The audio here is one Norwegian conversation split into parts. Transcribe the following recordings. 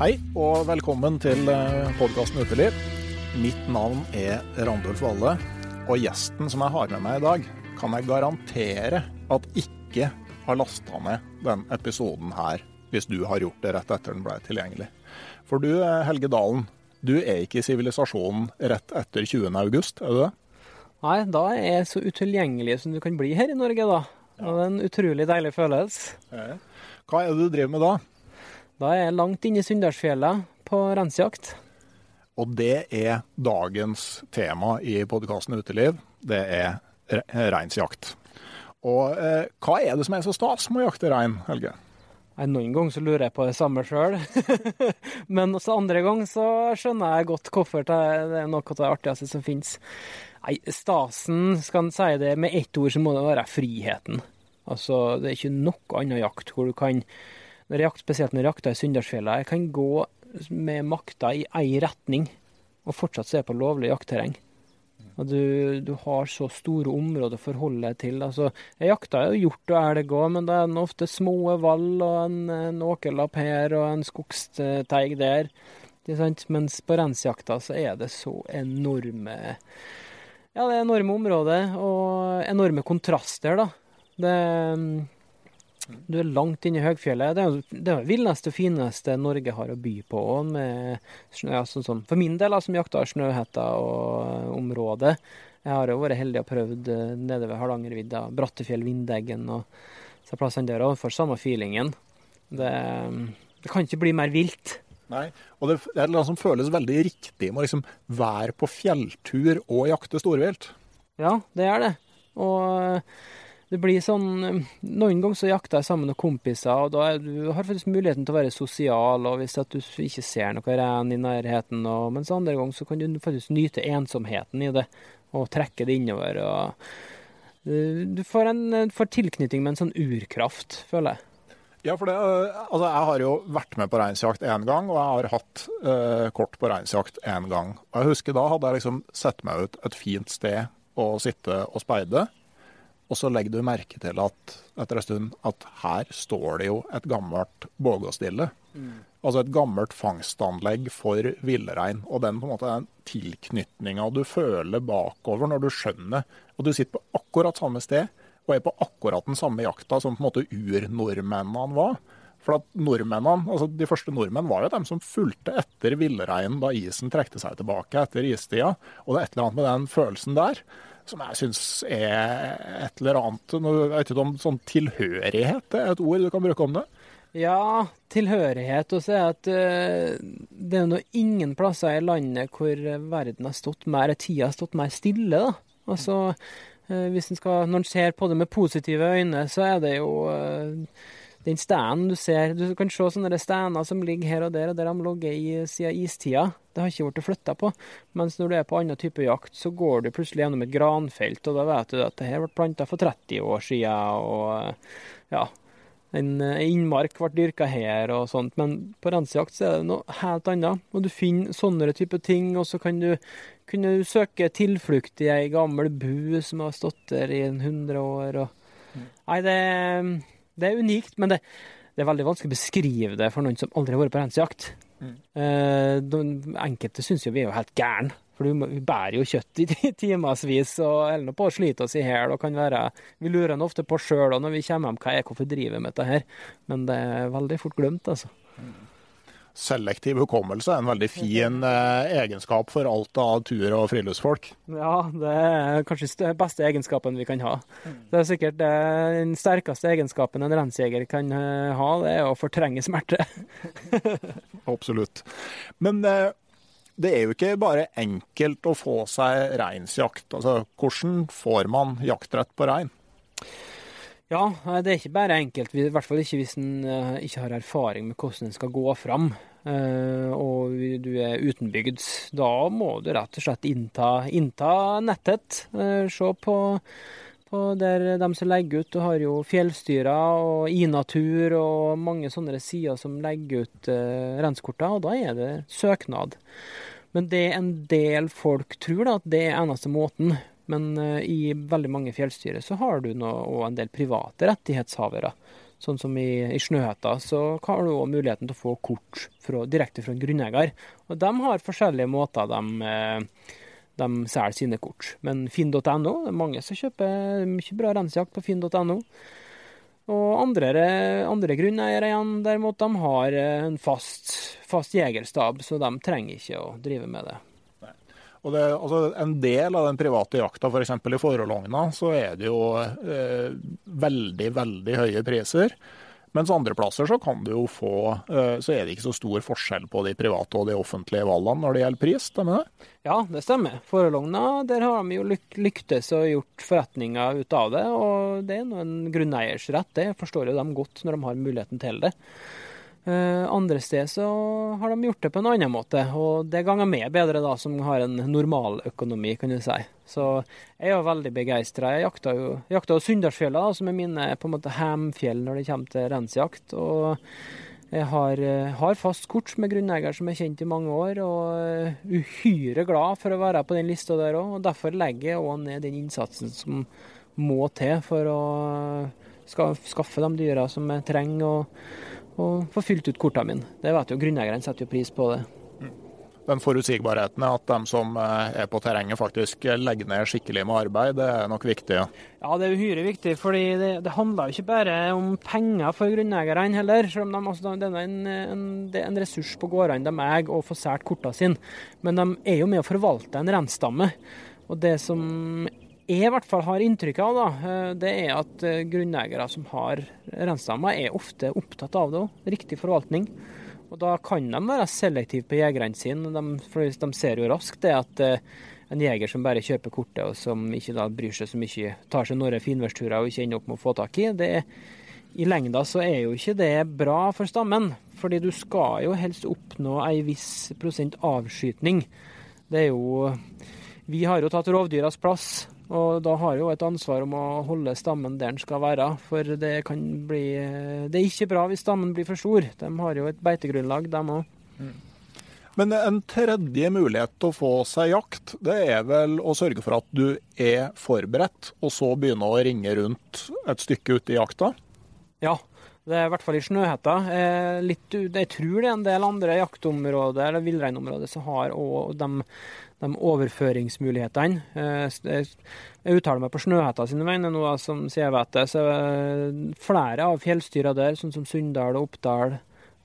Hei og velkommen til podkasten Uteliv. Mitt navn er Randulf Valle, og gjesten som jeg har med meg i dag, kan jeg garantere at ikke har lasta ned den episoden her, hvis du har gjort det rett etter den ble tilgjengelig. For du, Helge Dalen, du er ikke i sivilisasjonen rett etter 20. august, er du det? Nei, da er jeg så utilgjengelig som du kan bli her i Norge, da. Og det er en utrolig deilig følelse. Hva er det du driver med da? Da er jeg langt inne i Sunndalsfjellet på rensjakt. Og det er dagens tema i podkasten Uteliv. Det er re- reinsjakt. Og eh, hva er det som er så stas med å jakte rein, Helge? Noen ganger så lurer jeg på det samme sjøl. Men også andre ganger så skjønner jeg godt hvorfor det er noe av det artigste som finnes. Nei, stasen, skal en si det med ett ord, så må det være friheten. Altså, det er ikke noe annen jakt hvor du kan når jeg jakt, Spesielt når jeg jakter i Sunndalsfjella. Jeg kan gå med makta i ei retning og fortsatt se på lovlig jaktterreng. Og du, du har så store områder å forholde deg til. Altså, jeg jakter jo hjort og elg òg, men det er ofte små vall og en, en åkerlapp her og en skogsteig der. Mens på rensjakta så er det så enorme Ja, det er enorme områder og enorme kontraster, da. Det du er langt inne i høgfjellet. Det er jo det er det villeste og fineste Norge har å by på. Med snø, ja, sånn som for min del, som jakter Snøhetta og området. Jeg har jo vært heldig og prøvd eh, nede ved Hardangervidda, Brattefjell, Vindeggen og så plassene der òg. Får samme feelingen. Det, det kan ikke bli mer vilt. Nei, og det, det er noe som føles veldig riktig med å liksom være på fjelltur og jakte storvilt. Ja, det er det. Og det blir sånn Noen ganger så jakter jeg sammen med kompiser, og da er, du har faktisk muligheten til å være sosial, og hvis at du ikke ser noe ren i nærheten, og, mens andre ganger så kan du faktisk nyte ensomheten i det, og trekke det innover. og eh, Du får en får tilknytning med en sånn urkraft, føler jeg. Ja, for det, altså jeg har jo vært med på reinsjakt én gang, og jeg har hatt eh, kort på reinsjakt én gang. Og jeg husker Da hadde jeg liksom sett meg ut et fint sted å sitte og speide. Og så legger du merke til at etter en stund at her står det jo et gammelt bågåstille. Altså et gammelt fangstanlegg for villrein. Og den på en måte den tilknytninga du føler bakover når du skjønner Og du sitter på akkurat samme sted og er på akkurat den samme jakta som på en måte urnordmennene var. For at nordmennene, altså De første nordmenn var jo dem som fulgte etter villreinen da isen trekte seg tilbake etter istida. Og det er et eller annet med den følelsen der som jeg syns er et eller annet Jeg vet ikke om sånn tilhørighet er et ord du kan bruke om det? Ja, tilhørighet. Og så er at uh, det er nå ingen plasser i landet hvor verden har stått mer, tida har stått mer stille. da. Altså, uh, hvis en skal, Når en ser på det med positive øyne, så er det jo uh, den stenen du ser Du kan se sånne stener som ligger her og der, og der de ligger i, siden istida. Det har ikke blitt flytta på. Mens når du er på annen type jakt, så går du plutselig gjennom et granfelt, og da vet du at det her ble planta for 30 år siden, og ja, en eh, innmark ble dyrka her og sånt, men på rensejakt så er det noe helt annet. Og du finner sånne type ting, og så kan du, kunne du søke tilflukt i ei gammel bu som har stått der i en hundre år. Og... Mm. Nei, det, det, er unikt, men det, det, er veldig vanskelig å beskrive det for noen som aldri har vært på rensjakt. Mm. Eh, enkelte syns jo vi er jo helt gærne for vi bærer jo kjøtt i timevis og holder på å slite oss i hjel. Vi lurer nå ofte på sjøl når vi kommer hjem hva er hvorfor driver vi med dette her. Men det er veldig fort glemt, altså. Selektiv hukommelse er en veldig fin eh, egenskap for alt av tur- og friluftsfolk. Ja, det er kanskje den beste egenskapen vi kan ha. Det er sikkert eh, den sterkeste egenskapen en rensjeger kan eh, ha, det er å fortrenge smerte. Absolutt. Men eh, det er jo ikke bare enkelt å få seg reinsjakt. Altså, hvordan får man jaktrett på rein? Ja, det er ikke bare enkelt. I hvert fall ikke hvis en uh, ikke har erfaring med hvordan en skal gå fram. Uh, og du er utenbygds. Da må du rett og slett innta, innta nettet. Uh, se på, på der de som legger ut. Du har jo Fjellstyra og iNatur og mange sånne sider som legger ut uh, renskorter, og da er det søknad. Men det en del folk tror, da, at det er eneste måten. Men uh, i veldig mange fjellstyrer så har du nå òg en del private rettighetshavere. Sånn som i, i Snøhetta, så har du òg muligheten til å få kort fra, direkte fra en grunneier. Og de har forskjellige måter de, uh, de selger sine kort. Men finn.no, det er mange som kjøper mye bra rensjakt på finn.no. Og andre, andre grunneiere igjen, derimot, de har eh, en fast, fast jegerstab, så de trenger ikke å drive med det. Og det, altså, En del av den private jakta, f.eks. For i Forhologna, så er det jo eh, veldig, veldig høye priser. Mens andre plasser så kan du jo få eh, Så er det ikke så stor forskjell på de private og de offentlige valgene når det gjelder pris, stemmer det? Ja, det stemmer. Forelogna, der har de jo lyktes og gjort forretninger ut av det. Og det er nå en grunneiers rett, det forstår jo de godt når de har muligheten til det. Uh, andre steder så har de gjort det på en annen måte, og det ganger meg bedre da, som har en normaløkonomi, kan du si. Så jeg er jo veldig begeistra. Jeg jakta jo, jakta jo Sunndalsfjella, som er mine på en måte hemfjell når det kommer til reinsjakt. Og jeg har, uh, har, fast kort med grunneier som er kjent i mange år, og uh, uhyre glad for å være på den lista der òg. Og derfor legger jeg òg ned den innsatsen som må til for å skaffe de dyra som jeg trenger. og og få fylt ut kortene mine. Det vet jo Grunneierne setter jo pris på det. Den forutsigbarheten er at de som eh, er på terrenget faktisk legger ned skikkelig med arbeid, det er nok viktig? Ja, ja det er uhyre viktig. fordi det, det handler jo ikke bare om penger for grunneierne heller. Selv om de, altså, det er en, en, det er en ressurs på gårdene de eier og får sært kortene sine. Men de er jo med å forvalte en rensstamme. Og det som jeg i hvert fall har inntrykk av, da, eh, det er at eh, grunneiere som har reinstammer, er ofte opptatt av det òg. Riktig forvaltning. Og da kan de være selektive på jegerne sine. De, for de ser jo raskt det at eh, en jeger som bare kjøper kortet, og som ikke da bryr seg så mye, tar seg noen finværsturer og ikke ender opp med å få tak i, det i lengda så er jo ikke det bra for stammen. Fordi du skal jo helst oppnå ei viss prosent avskytning. Det er jo Vi har jo tatt rovdyras plass og da har jo et ansvar om å holde stammen der den skal være. For det kan bli Det er ikke bra hvis stammen blir for stor. De har jo et beitegrunnlag, dem òg. Mm. Men en tredje mulighet til å få seg jakt, det er vel å sørge for at du er forberedt, og så begynne å ringe rundt et stykke ute i jakta? Ja, det er i hvert fall i Snøhetta. Eh, litt, jeg tror det er en del andre jaktområder eller villreinområder som har òg de de overføringsmulighetene. Eh, jeg uttaler meg på Snøhetta sine vegne nå, som jeg vet det. Så flere av fjellstyra der, sånn som Sunndal og Oppdal,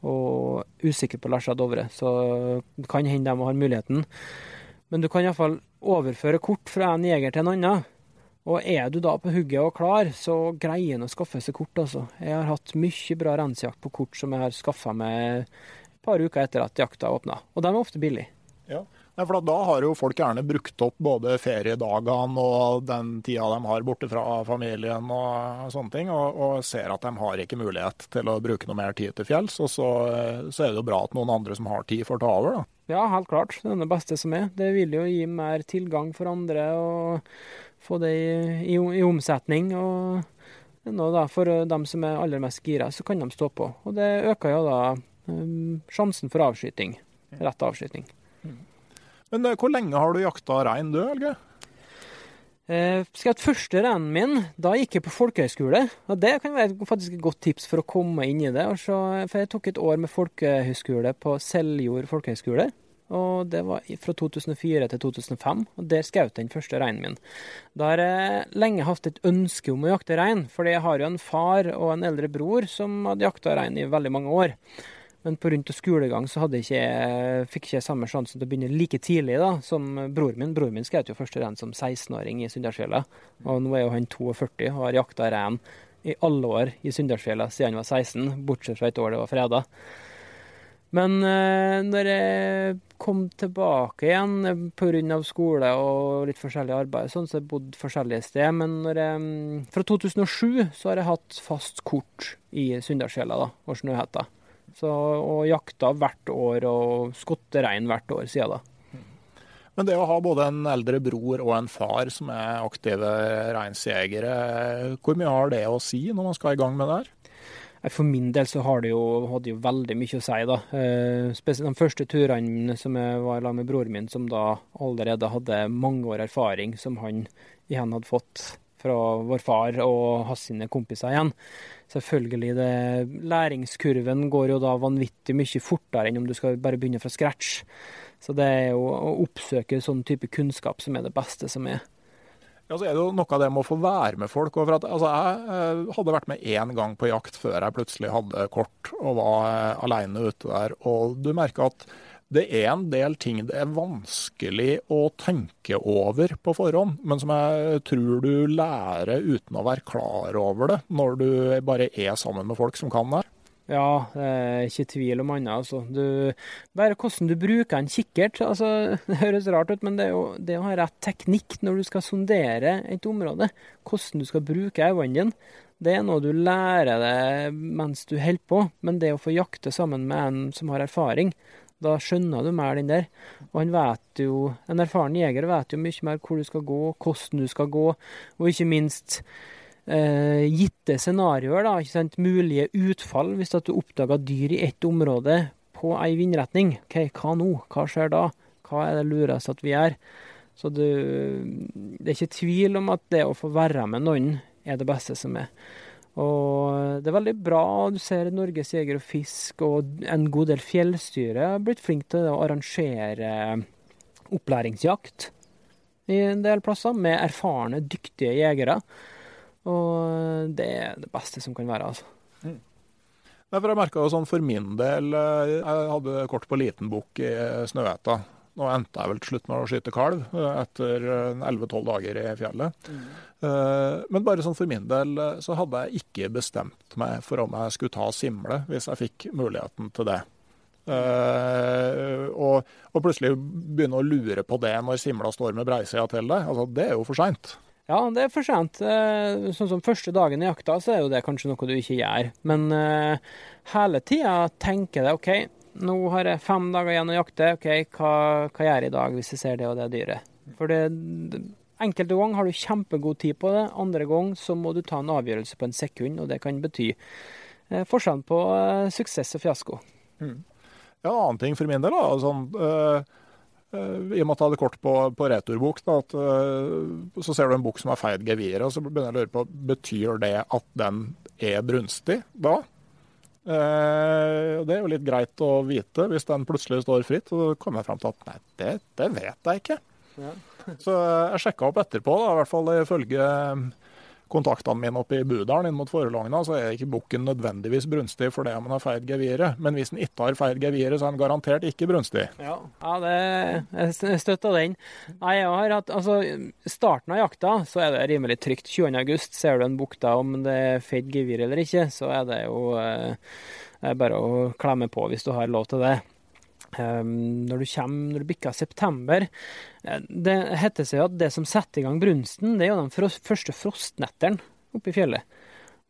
og usikker på Lesja Dovre, så det kan hende de har muligheten. Men du kan iallfall overføre kort fra en jeger til en annen. Og er du da på hugget og klar, så greier en å skaffe seg kort, altså. Jeg har hatt mye bra rensjakt på kort som jeg har skaffa meg et par uker etter at jakta åpna. Og de er ofte billige. Ja. For Da har jo folk gjerne brukt opp både feriedagene og den tida de har borte fra familien og sånne ting, og, og, ser at de har ikke mulighet til å bruke noe mer tid til fjells. Og så, så er det jo bra at noen andre som har tid, får ta over. da. Ja, helt klart. Det er det beste som er. Det vil jo gi mer tilgang for andre og få det i, i, i omsetning. og nå da, For dem som er aller mest gira, så kan de stå på. Og det øker jo da um, sjansen for avskyting. Rett avskyting. Men eh, hvor lenge har du jakta rein du, Helge? Eh, skal første reinen min, da gikk jeg på folkehøyskole. Og det kan være faktisk et godt tips for å komme inn i det. Så, for jeg tok et år med folkehøyskole på Seljord folkehøyskole. Og det var fra 2004 til 2005, og der skjøt den første reinen min. Da har jeg lenge hatt et ønske om å jakte rein, for jeg har jo en far og en eldre bror som hadde jakta rein i veldig mange år. Men pga. skolegang så hadde ikke, fikk ikke samme sjansen til å begynne like tidlig da, som bror min. Bror min skjøt jo første rein som 16-åring i Sunndalsfjella. Og nå er jo han 42 og har jakta rein i alle år i Sunndalsfjella siden han var 16, bortsett fra et år det var freda. Men eh, når jeg kom tilbake igjen pga. skole og litt forskjellig arbeid, sånn, så jeg bodd forskjellige steder. Men jeg, fra 2007 så har jeg hatt fast kort i Sunndalsfjella og Snøhetta. Og jakta hvert år og skutt rein hvert år siden da. Men det å ha både en eldre bror og en far som er aktive reinsjegere, hvor mye har det å si når man skal i gang med det her? For min del så det jo, hadde jo veldig mye å si, da. Eh, spesielt de første turene som jeg var sammen med broren min, som da allerede hadde mange år erfaring, som han igjen hadde fått fra vår far og hans sine kompiser igjen. Selvfølgelig, det, læringskurven går jo da vanvittig mye fortere enn om du skal bare begynne fra scratch. Så det er jo å oppsøke sånn type kunnskap som er det beste som er. Ja, så er det jo noe av det med å få være med folk. At, altså, jeg hadde vært med én gang på jakt før jeg plutselig hadde kort og var eh, alene ute der. Og du merker at det er en del ting det er vanskelig å tenke over på forhånd, men som jeg tror du lærer uten å være klar over det, når du bare er sammen med folk som kan det. Ja, det er ikke tvil om annet. Altså. Bare hvordan du bruker en kikkert. Altså, det høres rart ut, men det, jo, det å ha rett teknikk når du skal sondere et område, hvordan du skal bruke øynene dine, det er noe du lærer deg mens du holder på. Men det å få jakte sammen med en som har erfaring, da skjønner du mer den der. Og han vet jo, en erfaren jeger vet jo mye mer hvor du skal gå, hvordan du skal gå, og ikke minst eh, gitte scenarioer, da, ikke sant? mulige utfall hvis at du oppdager dyr i ett område på ei vindretning. Ok, hva nå? Hva skjer da? Hva er det lureste at vi gjør? Så du, det er ikke tvil om at det å få være med noen er det beste som er. Og det er veldig bra. Du ser Norges Jeger og Fisk og en god del fjellstyre har blitt flinke til å arrangere opplæringsjakt i en del plasser, med erfarne, dyktige jegere. Og det er det beste som kan være, altså. Mm. For jeg merka sånn for min del eh, Jeg hadde kort på liten bukk i Snøhetta. Nå endte jeg vel til slutt med å skyte kalv eh, etter 11-12 dager i fjellet. Mm. Eh, men bare sånn for min del eh, så hadde jeg ikke bestemt meg for om jeg skulle ta simle hvis jeg fikk muligheten til det. Og, og, plutselig begynne å lure på det når simla står med breisida til deg, altså, det er jo for seint. Ja, det er for sent. Uh, sånn som første dagen i jakta, så er jo det kanskje noe du ikke gjør. Men uh, hele tida tenker jeg OK, nå har jeg fem dager igjen å jakte. OK, hva, hva gjør jeg i dag hvis jeg ser det og det dyret? For det, Enkelte ganger har du kjempegod tid på det, andre ganger så må du ta en avgjørelse på en sekund, og det kan bety uh, forskjellen på uh, suksess og fiasko. Mm. Ja, en annen ting for min del, da, sånn, øh, i og med at jeg hadde kort på, på returbok, da, at, øh, så ser du en bok som er feid geviret, og så begynner jeg å lure på betyr det at den er brunstig da? Eh, det er jo litt greit å vite hvis den plutselig står fritt. Og så kommer jeg fram til at nei, det, det vet jeg ikke. Ja. Så jeg sjekka opp etterpå, da, i hvert fall ifølge kontaktene mine oppe i Budalen inn mot Forelogna, så er ikke bukken nødvendigvis brunstig fordi man har feid geviret. Men hvis den ikke har feid geviret, så er den garantert ikke brunstig. Ja, ja det, jeg støtter den. Nei, jeg har hatt, altså, starten av jakta så er det rimelig trygt. 20. august ser du en bukk da, om det er feid gevir eller ikke, så er det jo eh, bare å klemme på hvis du har lov til det. Um, når du kommer, når du bikker september Det heter seg at det som setter i gang brunsten, det er jo de første frostnettene oppe i fjellet.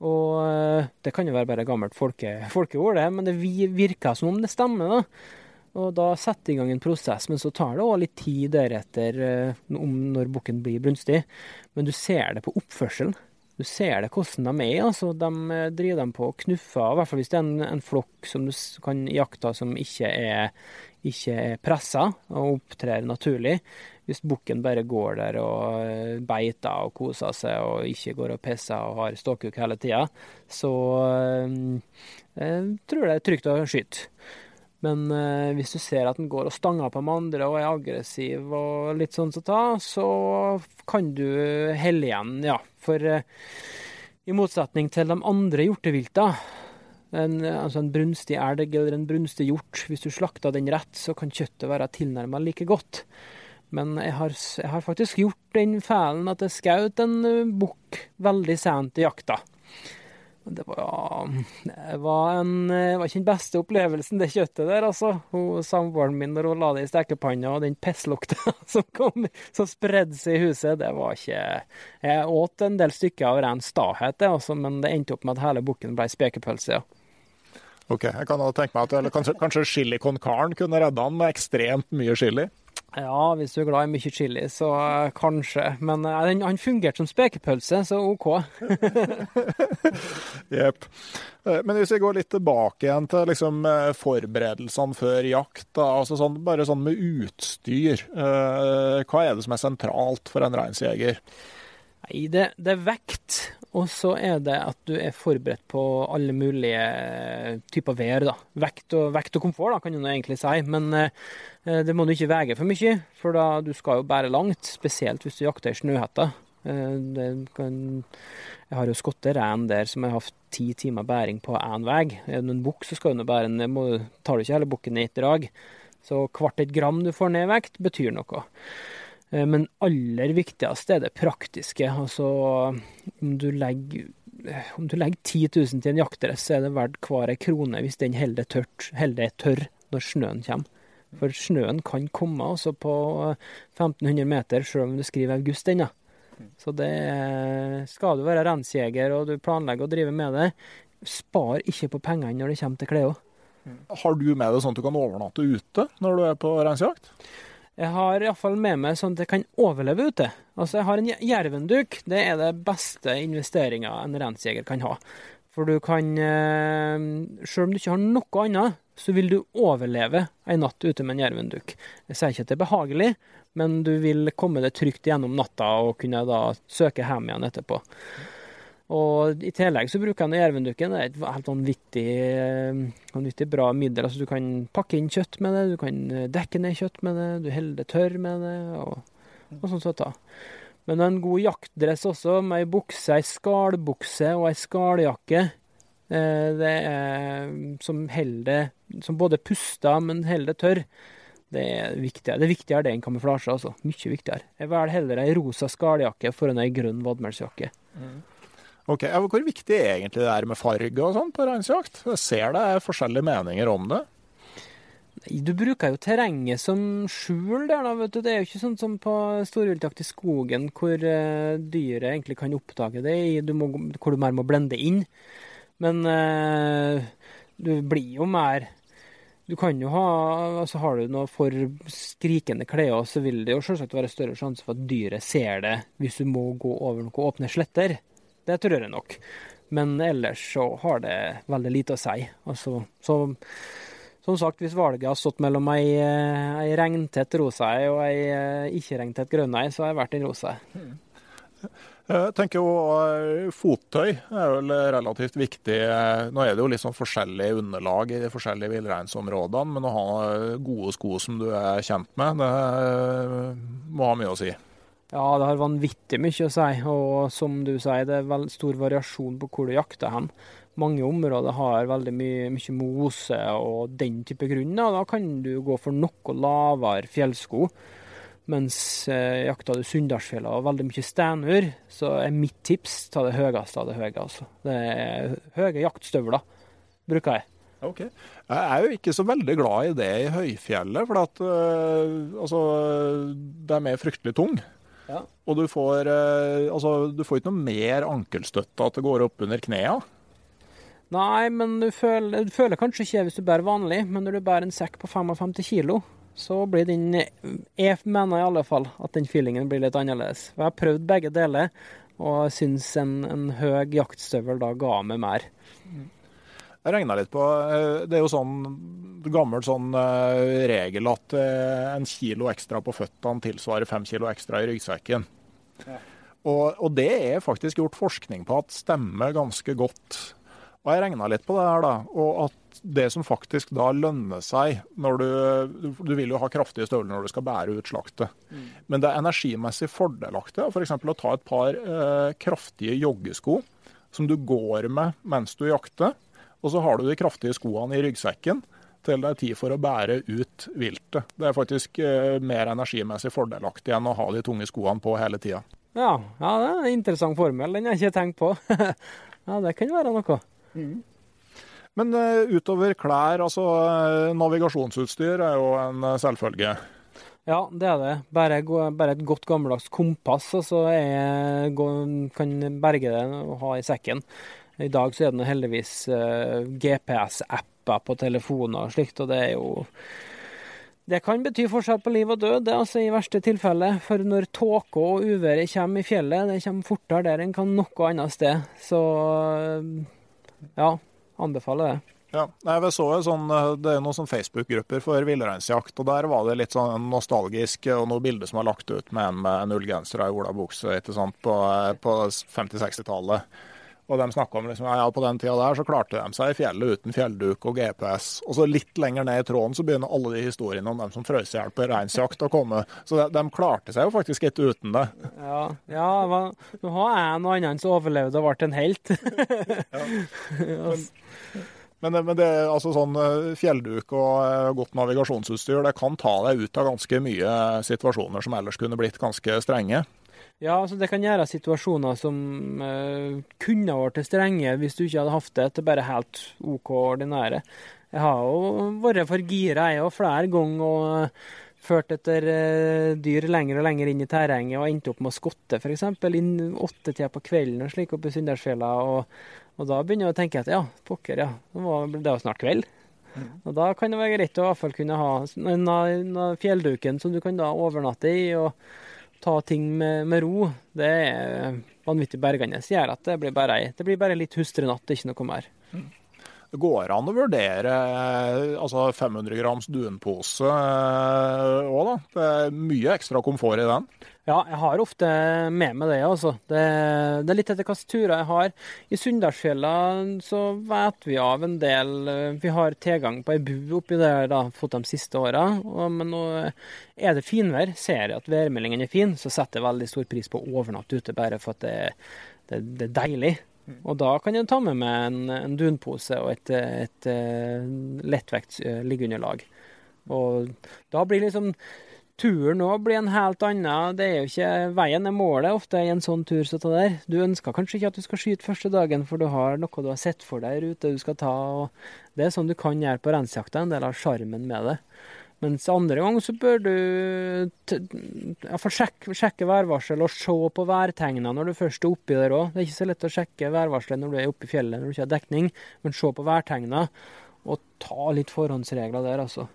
Og uh, det kan jo være bare gammelt folke, folkeord, det, men det virker som om det stemmer. da. Og da setter i gang en prosess, men så tar det òg litt tid deretter uh, om når bukken blir brunstig. Men du ser det på oppførselen. Du ser det hvordan de er. altså De eh, driver dem på knuffer, i hvert fall hvis det er en, en flokk som du kan jakte som ikke er, ikke er pressa og opptrer naturlig. Hvis bukken bare går der og eh, beiter og koser seg og ikke går og pisser og har ståkuk hele tida, så øh, jeg tror det er trygt å skyte. Men eh, hvis du ser at den går og stanger på med andre og er aggressiv og litt sånn som så ta, så kan du helle igjen, ja. For eh, i motsetning til de andre hjortevilta, en, altså en brunstig elg eller en brunstig hjort, hvis du slakter den rett, så kan kjøttet være tilnærmet like godt. Men jeg har, jeg har faktisk gjort den fælen at jeg skjøt en uh, bukk veldig sent i jakta. Det var, det var, en, det var ikke den beste opplevelsen, det kjøttet der, altså. Samboeren min, når hun la det i stekepanna, og den pisslukta som, kom, som spredde seg i huset, det var ikke Jeg åt en del stykker av ren stahet, altså, men det endte opp med at hele bukken ble spekepølse, ja. Ok, jeg kan tenke meg at kanskje, kanskje chili con carne kunne redda han med ekstremt mye chili? Ja, hvis du er glad i mye chili, så uh, kanskje. Men uh, han, han, fungerte som spekepølse, så OK. Jepp. Uh, men hvis vi går litt tilbake igjen til liksom, forberedelsene før jakt, da, altså sånn, bare sånn med utstyr. hva er det som er sentralt for en reinsjeger? Nei, det, det, er vekt, og så er det at du er forberedt på alle mulige typer vær. da. Vekt og, vekt og komfort, da, kan du egentlig si. Men eh, det må du ikke veie for mye, for da du skal jo bære langt. Spesielt hvis du jakter i snøhetta. Eh, kan, jeg har jo skutt rein der som har hatt ti timer bæring på én vei. Er du en bukk, så skal du bære den, tar du ikke hele bukken i ett drag. Så hvert et gram du får ned i vekt, betyr noe. Eh, men aller viktigst er det praktiske. Altså om du legger om du legger 10 000 til en jaktdress, så er det verdt hver ei krone hvis den holder tørt, holder tørr når snøen kommer. For snøen kan komme altså på 1500 meter, selv om du skriver august ennå. Så det skal du være rensjeger og du planlegger å drive med det, spar ikke på pengene når det kommer til klær. Har du med deg sånn at du kan overnatte ute når du er på rensjakt? Jeg har iallfall med meg sånn at jeg kan overleve ute. Altså, jeg har en jervenduk. Det er det beste investeringa en reinsjeger kan ha. For du kan Sjøl Selv om du ikke har noe annet, så vil du overleve ei natt ute med en jervenduk. Jeg sier ikke at det er behagelig, men du vil komme deg trygt gjennom natta og kunne da søke hjem igjen etterpå. Og i tillegg så bruker jeg jervendukken. Det er et helt vanvittig, eh, vanvittig bra middel. Altså, du kan pakke inn kjøtt med det, du kan eh, dekke ned kjøtt med det, du holder det tørr med det, og, og sånn sånt. da. Men en god jaktdress også, med ei bukse, ei skallbukse og ei skalljakke. Eh, det er som holder Som både puster, men holder det tørr. Det er viktigere. Det er viktigere det enn kamuflasje, altså. Mye viktigere. Jeg velger heller ei rosa skalljakke foran ei grønn vadmelsjakke. Mm. Ok, Hvor viktig er egentlig det er med farge og sånn på reinsjakt? Jeg ser det er forskjellige meninger om det. Du bruker jo terrenget som skjul der, da. vet du. Det er jo ikke sånn som på storviltjakt i skogen, hvor uh, dyret egentlig kan oppdage det, du må, hvor du mer må blende inn. Men uh, du blir jo mer Du kan jo ha altså Har du noe for skrikende klær, så vil det jo selvsagt være større sjanse for at dyret ser det hvis du må gå over noen åpne sletter. Det tror jeg nok. Men ellers så har det veldig lite å si. Altså, så, som sagt, hvis valget har stått mellom ei, ei regntett rosa og ei eh, ikke-regntett grønn ei, så har jeg vært den rosa. Jeg tenker jo eh, Fottøy er vel relativt viktig. Nå er det jo litt sånn forskjellig underlag i de forskjellige villreinsområdene, men å ha gode sko som du er kjent med, det må ha mye å si. Ja, det har vanvittig mye å si. Og som du sier, det er stor variasjon på hvor du jakter hen. Mange områder har veldig mye, mye mose og den type grunn. Da kan du gå for noe lavere fjellsko. Mens eh, jakter du Sunndalsfjella og veldig mye steinur, så er mitt tips ta det høyeste av det høye. Altså. Det er høye jaktstøvler, bruker jeg. Ok. Jeg er jo ikke så veldig glad i det i høyfjellet, for at, øh, altså, det er fryktelig tung. Ja. Og du får, øh, altså, du får ikke noe mer ankelstøtte at det går opp under knærne. Nei, men du føler, du føler kanskje ikke hvis du bærer vanlig, men når du bærer en sekk på 55 kilo, så blir den Jeg mener i alle fall at den feelingen blir litt annerledes. Jeg har prøvd begge deler, og syns en, en høy jaktstøvel da ga meg mer. Jeg regna litt på øh, Det er jo sånn gammel sånn øh, regel at øh, en kilo ekstra på føttene tilsvarer fem kilo ekstra i ryggsekken. Og, og det er faktisk gjort forskning på at stemmer ganske godt. Og jeg regna litt på det her, da. Og at det som faktisk da lønner seg når du Du vil jo ha kraftige støvler når du skal bære ut slaktet. Men det er energimessig fordelaktig f.eks. For å ta et par eh, kraftige joggesko som du går med mens du jakter. Og så har du de kraftige skoene i ryggsekken til det er tid for å bære ut viltet. Det er faktisk eh, mer energimessig fordelaktig enn å ha de tunge skoene på hele tida. Ja, ja, det er en interessant formel. Den har jeg ikke tenkt på. ja, det kan være noe. Men eh, utover klær, altså eh, navigasjonsutstyr er jo en eh, selvfølge. Ja, det er det. Bare, bare et godt gammeldags kompass, og så altså, kan berge det å ha i sekken. I dag så er det heldigvis eh, GPS-apper på telefoner og slikt, og det er jo Det kan bety forskjell på liv og død, det er altså i verste tilfelle. For når tåke og uværet kommer i fjellet, det kommer fortere der enn kan noe annet sted. Så eh, ja, anbefaler det. Ja, jeg så jo sånn, eh, Det er noen sånn Facebook-grupper for villreinsjakt, og der var det litt sånn nostalgisk og noen bilder som var lagt ut med en med nullgenser ullgenser og ei olabukse på, på 50-60-tallet. Og de snakka om liksom, ja, på den tida der så klarte de seg i fjellet uten fjellduk og GPS. Og så litt lenger ned i tråden så begynner alle de historiene om dem som frøs i hjel på reinsjakt å komme. Så de, de klarte seg jo faktisk ikke uten det. Ja, ja hva- nå har jeg en og annen som overlevde og ble en helt. Men, men det, er altså sånn eh, fjellduk og eh, godt navigasjonsutstyr det kan ta deg ut av ganske mye situasjoner som ellers kunne blitt ganske strenge. Ja, altså det kan gjøre situasjoner som uh, kunne vært strenge hvis du ikke hadde hatt det, til bare helt OK ordinære. Jeg har jo vært for gira jeg òg flere ganger og uh, ført etter uh, dyr lenger og lenger inn i terrenget og endte opp med å skotte f.eks. inn åttetida på kvelden og slik oppe i Sunndalsfjella. Og, og da begynner jeg å tenke at ja, pokker, ja, nå er det jo snart kveld. Og da kan det være greit å i hvert fall kunne ha en, en fjellduken som du kan da overnatte i. og ta ting med, med ro, det er vanvittig bergende. Det gjør at det blir bare, det blir bare litt hustrenatt, ikke noe mer. Det går an å vurdere eh, altså 500 grams dunpose òg, da. Det er mye ekstra komfort i den. Ja, jeg har ofte med meg det, altså. Det, det er litt etter hvilke turer jeg har. I Sunndalsfjella så vet vi av en del Vi har tilgang på ei bu oppi der, da, fått de siste åra. Men nå er det finvær, ser jeg at værmeldingen er fin, så setter jeg veldig stor pris på å overnatte ute, bare for at det, det, det er deilig. Og da kan jeg ta med meg en, en dunpose og et, et, eh, lettvekts eh, liggeunderlag. Og da blir liksom turen òg blir en helt annen. Det er jo ikke veien er målet ofte i en sånn tur som det der. Du ønsker kanskje ikke at du skal skyte første dagen, for du har noe du har sett for deg rute du skal ta. og Det er sånn du kan gjøre på reinsjakta, en del av sjarmen med det. Mens andre ganger så bør du ja, sjekke, sjekke værvarsel og se på værtegna når du først er oppi der òg. Det er ikke så lett å sjekke værvarselet når du er oppe i fjellet når du ikke har dekning, men se på værtegna og ta litt forhåndsregler der, altså.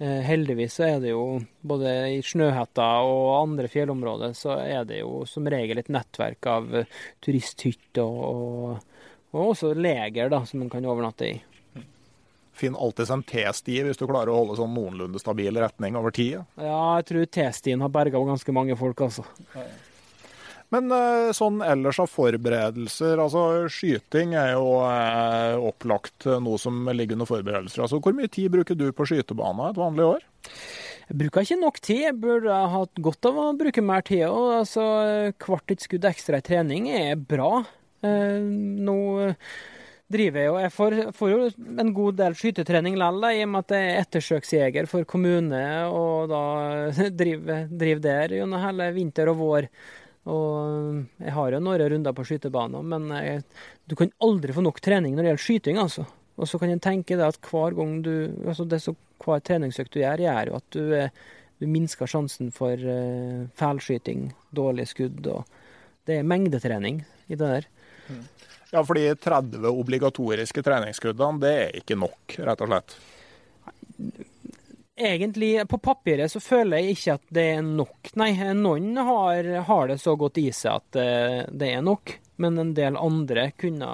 Eh, heldigvis så er det jo både i Snøhetta og andre fjellområder så er det jo som regel et nettverk av eh, turisthytter og, og, og også leger da, som man kan overnatte i. Finn alltid en T-sti hvis du klarer å holde sånn noenlunde stabil retning over tid. Ja, jeg tror T-stien har berga ganske mange folk, altså. Men eh, sånn ellers av forberedelser, altså skyting er jo eh, opplagt noe som ligger under forberedelser. Altså Hvor mye tid bruker du på skytebana et vanlig år? Jeg bruker ikke nok tid. Jeg burde ha hatt godt av å bruke mer tid. Og altså, hvert et skudd ekstra i trening er bra. Eh, nå driver jeg jo Jeg får, får jo en god del skytetrening likevel, i og med at jeg er ettersøksjeger for kommune, og da driver, driver der gjennom hele vinter og vår. Og jeg har jo noen runder på skytebanen, men jeg, du kan aldri få nok trening når det gjelder skyting, altså. Og så kan jeg tenke deg at hver gang du altså det så, Hver treningsøkt du gjør, gjør jo at du, du minsker sjansen for uh, feilskyting, dårlige skudd, og det er mengdetrening i det der. Mm. Ja, for de 30 obligatoriske treningsskuddene, det er ikke nok, rett og slett? Egentlig, på papiret så føler jeg ikke at det er nok. Nei, noen har, har det så godt i seg at det, eh, det er nok. Men en del andre kunne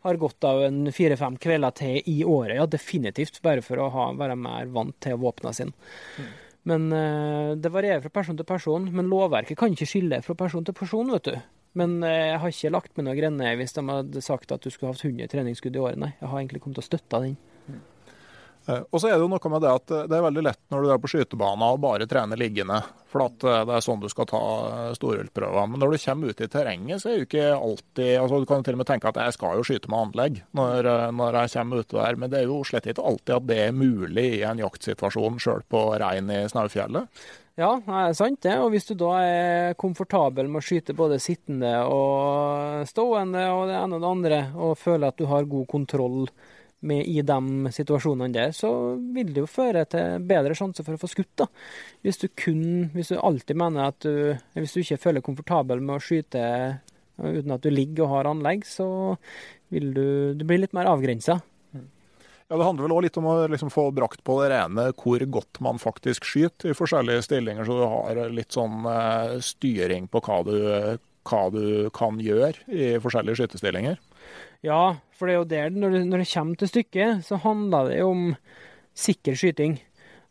har gått av en fire-fem kvelder til i året, ja, definitivt. Bare for å ha, være mer vant til våpnene sine. Mm. Men uh, det varierer fra person til person. Men lovverket kan ikke skille fra person til person, vet du. Men uh, jeg har ikke lagt med noe grenne hvis de hadde sagt at du skulle hatt 100 treningsskudd i året. Nei, jeg har egentlig kommet til å støtte den. Eh, og så er det jo noe med det at eh, det er veldig lett når du er på skytebanen og bare trener liggende, for at eh, det er sånn du skal ta storviltprøver. Men når du kommer ut i terrenget, så er jo ikke alltid altså Du kan til og med tenke at jeg skal jo skyte med anlegg når, når jeg kommer ute der, men det er jo slett ikke alltid at det er mulig i en jaktsituasjon sjøl på rein i Snaufjellet. Ja, det er sant det. Og hvis du da er komfortabel med å skyte både sittende og stående og det ene og det andre, og føler at du har god kontroll med i de situasjonene der, så vil det jo føre til bedre sjanse for å få skutt. da. Hvis du kun, hvis du alltid mener at du Hvis du ikke føler komfortabel med å skyte uten at du ligger og har anlegg, så vil du, du blir litt mer avgrensa. Ja, Det handler vel òg litt om å liksom få brakt på det rene hvor godt man faktisk skyter i forskjellige stillinger, så du har litt sånn uh, styring på hva du, hva du kan gjøre i forskjellige skytestillinger. Ja, for det er jo der, når det, når det kommer til stykket, så handler det jo om sikker skyting.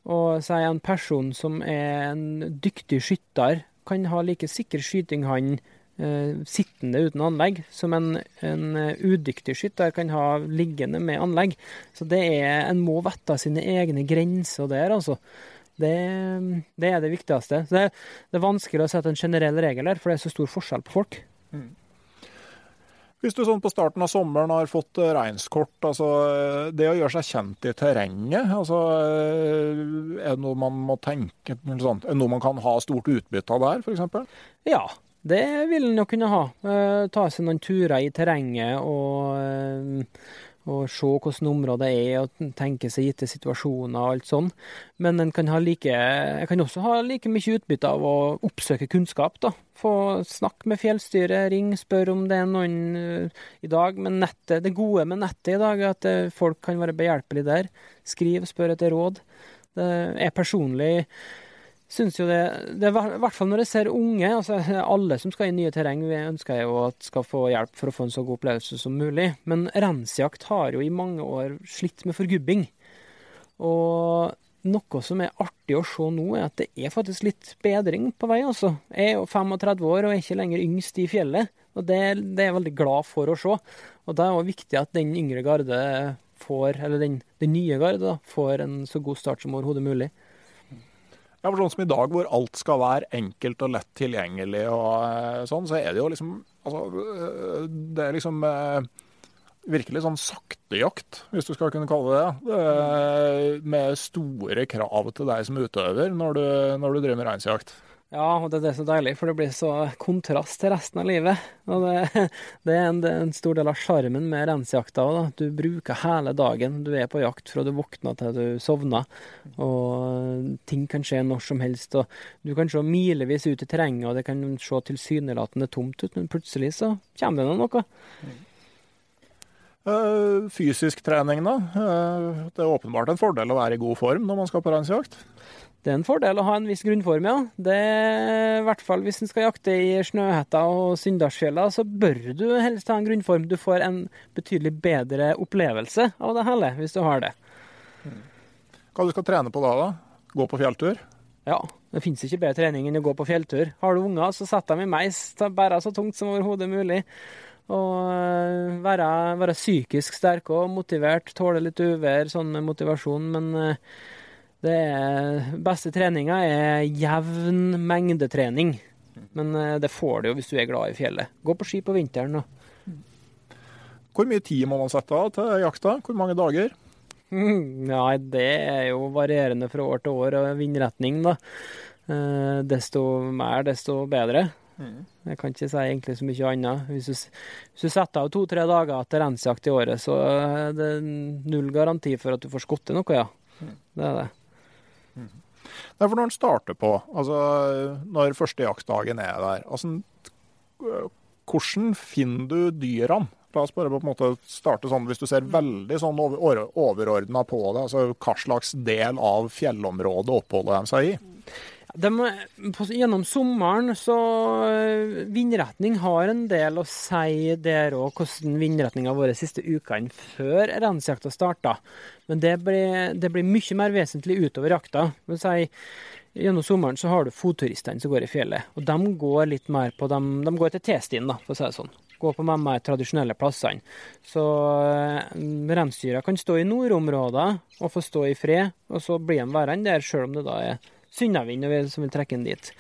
Og så er en person som er en dyktig skytter, kan ha like sikker skyting han eh, sittende uten anlegg, som en, en eh, udyktig skytter kan ha liggende med anlegg. Så det er, en må vite sine egne grenser der, altså. Det, det, er det viktigste. Det, det, er vanskelig å sette en generell regel der, for det er så stor forskjell på folk. Mm. Hvis du sånn på starten av sommeren har fått reinskort, regnskort, altså eh, det å gjøre seg kjent i terrenget, altså eh, er det noe man må tenke sånn, Er det noe man kan ha stort utbytte av der, f.eks.? Ja, det vil en jo kunne ha. Ta seg noen turer i terrenget og og se hvordan området er, og tenke seg gitte situasjoner og alt sånn. Men en kan, like, kan også ha like mye utbytte av å oppsøke kunnskap. da. Få snakke med fjellstyret, ring, spør om det er noen uh, i dag. Men nettet, det gode med nettet i dag er at uh, folk kan være behjelpelige der. Skriv, spør etter råd. Det er personlig syns jo det, det I hvert fall når jeg ser unge. altså Alle som skal i nye terreng, vi ønsker jo at skal få hjelp for å få en så god opplevelse som mulig. Men rensjakt har jo i mange år slitt med forgubbing. Og noe som er artig å se nå, er at det er faktisk litt bedring på vei. altså. Jeg er jo 35 år og er ikke lenger yngst i fjellet. Og det, det er jeg veldig glad for å se. Og da er det viktig at den yngre garde får, eller den, den nye garde får en så god start som overhodet mulig. Ja, for sånn som i dag, hvor alt skal være enkelt og lett tilgjengelig og eh, sånn, så er det jo liksom Altså, eh, det er liksom eh, virkelig sånn saktejakt, hvis du skal kunne kalle det det. Med store krav til deg som utøver når du, når du driver med reinsjakt. Ja, og det, det er så deilig, for det blir så kontrast til resten av livet. Og det, det er en, en, stor del av sjarmen med rensjakta òg. Du bruker hele dagen. Du er på jakt fra du våkner til du sovner. Og ting kan skje når som helst. Og du kan se milevis ut i terrenget, og det kan se tilsynelatende tomt ut, men plutselig så kommer det noe. Uh, fysisk trening, da. Uh, det er åpenbart en fordel å være i god form når man skal på reinsjakt? Det er en fordel å ha en viss grunnform, ja. Det er, I hvert fall hvis en skal jakte i Snøhetta og Sunndalsfjella, så bør du helst ha en grunnform. Du får en betydelig bedre opplevelse av det hele hvis du har det. Hva du skal trene på da? da? Gå på fjelltur? Ja, det fins ikke bedre trening enn å gå på fjelltur. Har du unger, så sett dem i meis. Bære så tungt som overhodet mulig. Og eh, være, være psykisk sterk og motivert. Tåle litt uvær, sånn motivasjon. Men uh, Det er, beste treninga er jevn mengdetrening. Men eh, det får du jo hvis du er glad i fjellet. Gå på ski på vinteren. Og. Hvor mye tid må man sette av til jakta? Hvor mange dager? Ja, det er jo varierende fra år til år og vindretning, da. Eh, desto mer, desto bedre. Jeg kan ikke si egentlig så mye annet. Hvis du, hvis du setter av to-tre dager til rensjakt i året, så er det null garanti for at du får skutt noe, ja. Det er det. Det er for når den starter på, altså når første jaktdagen er der, altså, hvordan finner du dyrene? La oss bare på en måte starte sånn, hvis du ser veldig sånn over, overordna på det, altså hva slags del av fjellområdet oppholder de seg i? De, på, gjennom sommeren så øh, Vindretning har en del å si der òg, hvordan vindretninga har vært siste ukene før reinsjakta starta. Men det blir, det blir, mye mer vesentlig utover jakta. Si, gjennom sommeren så har du fotturistene som går i fjellet. Og de går litt mer på De, de går til T-stien, for å si det sånn. Går på de mer tradisjonelle plassene. Så øh, reinsdyra kan stå i nordområder og få stå i fred, og så blir de værende der, sjøl om det da er Sunnavind som vil trekke den dit.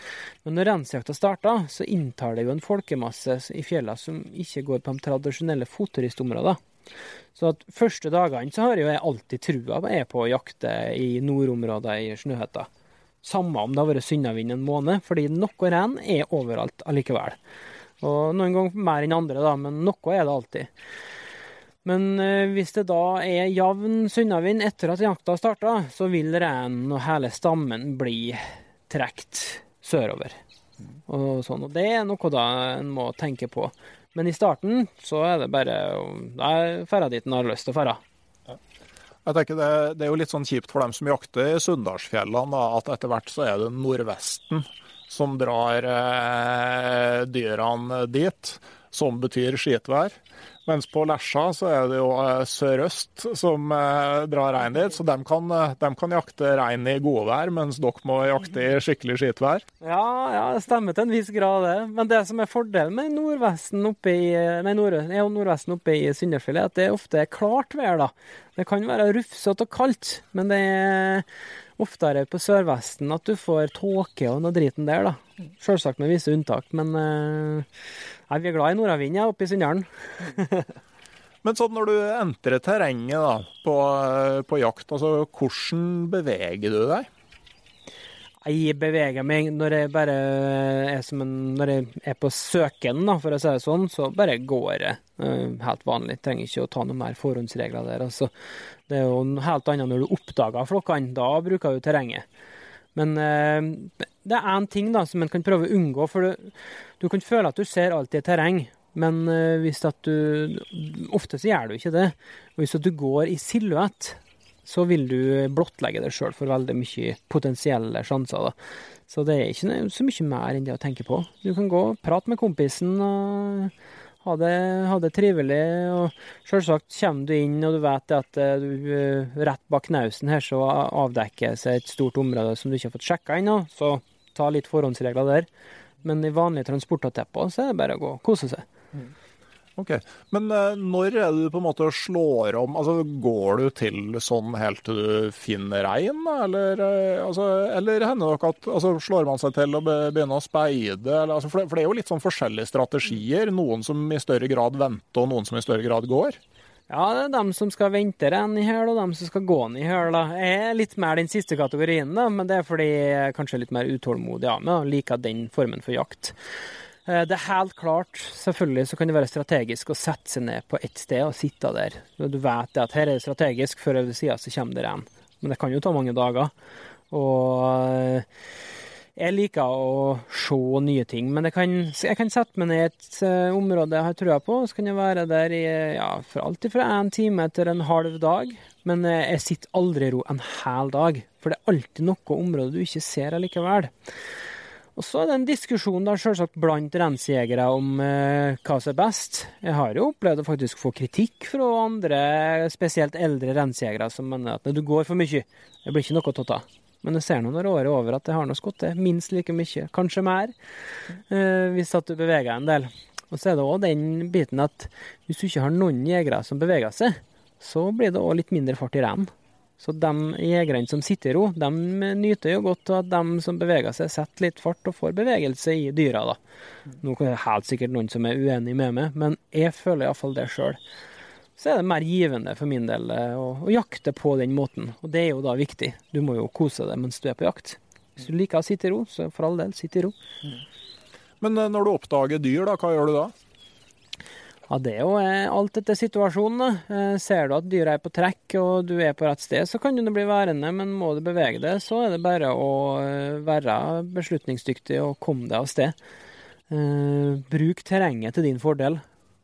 Men når rensjakta starter, så inntar det jo en folkemasse i fjellene som ikke går på de tradisjonelle fotturistområdene. Så at første dagene så har jo jeg alltid trua er på å jakte i nordområder i Snøhetta. Samme om det har vært sunnavind en måned, fordi noe ren er overalt allikevel. Og noen ganger mer enn andre, da, men noe er det alltid. Men eh, hvis det da er jevn sunnavind etter at jakta starta, så vil reinen og hele stammen bli trukket sørover. Og, sånn. og det er noe da en må tenke på. Men i starten så er det bare Da er dit en har lyst til å dra. Jeg tenker det, det, er jo litt sånn kjipt for dem som jakter i Sunndalsfjellene, at etter hvert så er det Nordvesten som drar eh, dyrene dit, som betyr skitvær. Mens på Lesja så er det jo eh, sørøst som eh, drar rein dit, så de kan, eh, de kan jakte rein i gode vær, mens dere må jakte i skikkelig skitvær. Ja, ja, det stemmer til en viss grad, det. Men det som er fordelen med nordvesten oppe i, nei, nord, ja, nordvesten oppe i Syndefjellet, er at det ofte er klart vær. da. Det kan være rufsete og kaldt, men det er oftere på sørvesten at du får tåke og noe driten der, da. Selvsagt med visse unntak, men uh, Nei, vi er glad i nordavind ja, oppe i Sunndalen. Men sånn når du entrer terrenget da, på, på, jakt, altså hvordan beveger du deg? Jeg beveger meg når jeg bare er som en Når jeg er på søken, da, for å si det sånn, så bare går jeg uh, helt vanlig. Trenger ikke å ta noen mer forhåndsregler der. Altså. Det er jo noe helt annet når du oppdager flokkene. Da bruker du terrenget. Men uh, det er én ting da, som en kan prøve å unngå. For du, du, kan føle at du ser alt i terreng, men uh, hvis at du Ofte så gjør du ikke det. Og hvis at du går i silhuett, så vil du blottlegge deg sjøl for veldig mye potensielle sjanser. da. Så det er ikke så mye mer enn det å tenke på. Du kan gå og prate med kompisen og ha det, ha det trivelig. Og selvsagt kommer du inn og du vet at eh, du, eh, rett bak knausen her så avdekker seg et stort område som du ikke har fått sjekka ennå. Så ta litt forhåndsregler der. Men i vanlige transportatepper så er det bare å gå og kose seg. Mm. Ok, Men uh, når er det du på en måte slår om altså Går du til sånn helt til du finner rein, eller, uh, altså, eller hender det at altså, slår man seg til å begynne å speide? Eller, altså, for, det, for, det, er jo litt sånn forskjellige strategier. Noen som i større grad venter, og noen som i større grad går. Ja, det er dem som skal vente renn i høl, og dem som skal gå den i høl. Jeg er litt mer den siste kategorien, da, men det er fordi jeg er kanskje litt mer utålmodig av meg og liker den formen for jakt. Eh, det er helt klart, selvfølgelig så kan det være strategisk å sette seg ned på ett sted og sitte der. Du vet at her er det strategisk, før over siden så kommer det renn. Men det kan jo ta mange dager. Og eh, jeg liker å se nye ting, men kan, jeg kan sette meg ned i et uh, område jeg har trua på, så kan jeg være der i ja, for alltid fra en time til en halv dag. Men jeg sitter aldri i ro en hel dag, for det er alltid noe område du ikke ser allikevel. Og så er det en diskusjon da selvsagt blant rensjegere om eh, hva som er best. Jeg har jo opplevd å faktisk få kritikk fra andre, spesielt eldre rensjegere, som mener at du går for mye, det blir ikke noe å ta. Men jeg ser nå når året er over at det har nå skutt minst like mye, kanskje mer, eh, hvis at du beveger en del. Og så er det òg den biten at hvis du ikke har noen jegere som beveger seg, så blir det òg litt mindre fart i reinen. Så de jegerne som sitter i ro, de nyter jo godt av at de som beveger seg, setter litt fart og får bevegelse i dyra. da. Nå er det helt sikkert noen som er uenig med meg, men jeg føler iallfall det sjøl. Så er det mer givende for min del eh, å, å jakte på den måten, og det er jo da viktig. Du må jo kose deg mens du er på jakt. Hvis du liker å sitte i ro, så for all del, sitt i ro. Men eh, når du oppdager dyr, da, hva gjør du da? Ja, Det er jo eh, alt etter situasjonen. Eh, Ser du at dyret er på trekk og du er på rett sted, så kan du bli værende, men må du bevege deg, så er det bare å eh, være beslutningsdyktig og komme deg av sted. Bruk terrenget til din fordel.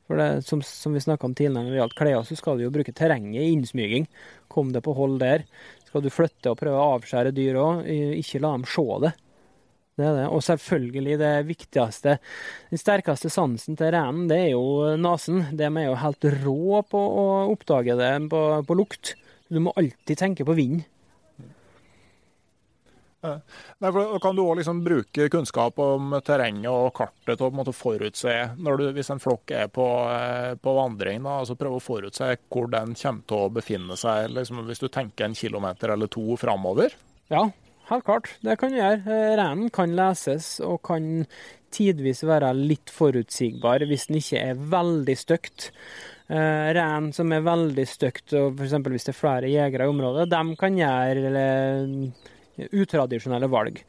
For det, som, som vi snakka om tidligere når det gjaldt klær, så skal du jo bruke terrenget i innsmyging. Kom deg på hold der. Skal du flytte og prøve å avskjære dyr òg, ikke la dem se det. Det er det. Og selvfølgelig det viktigste, den sterkeste sansen til reinen, det er jo nesen. De er jo helt rå på å oppdage det på, på lukt. Du må alltid tenke på vind. Nei, for kan du òg liksom bruke kunnskap om terrenget og kartet til å måte forutse når du, Hvis en flokk er på, eh, på vandring, da, altså prøve å forutse hvor den kommer til å befinne seg. Liksom, hvis du tenker en kilometer eller to framover. Ja, helt klart. Det kan du gjøre. Reinen kan leses og kan tidvis være litt forutsigbar hvis den ikke er veldig stygt. Uh, Ren som er veldig stygt, og f.eks. hvis det er flere jegere i området, de kan gjøre utradisjonelle valg.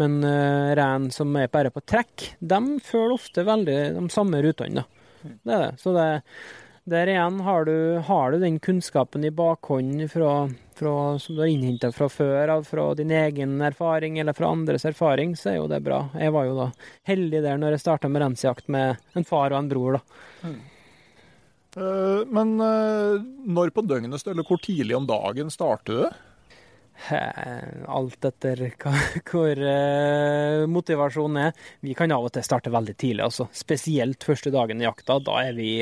Men uh, ren som er bare på trekk, de følger ofte veldig de samme rutene. Det er det. Så det, der igjen har du, har du den kunnskapen i bakhånd fra, fra, som du har innhenta fra før av, fra din egen erfaring eller fra andres erfaring, så er jo det bra. Jeg var jo da heldig der når jeg starta med rensjakt med en far og en bror, da. Eh, Men eh, når på døgnet eller hvor tidlig om dagen starter du? Alt etter hva, hvor eh, motivasjonen er. Vi kan av og til starte veldig tidlig, altså. Spesielt første dagen i jakta. Da er vi,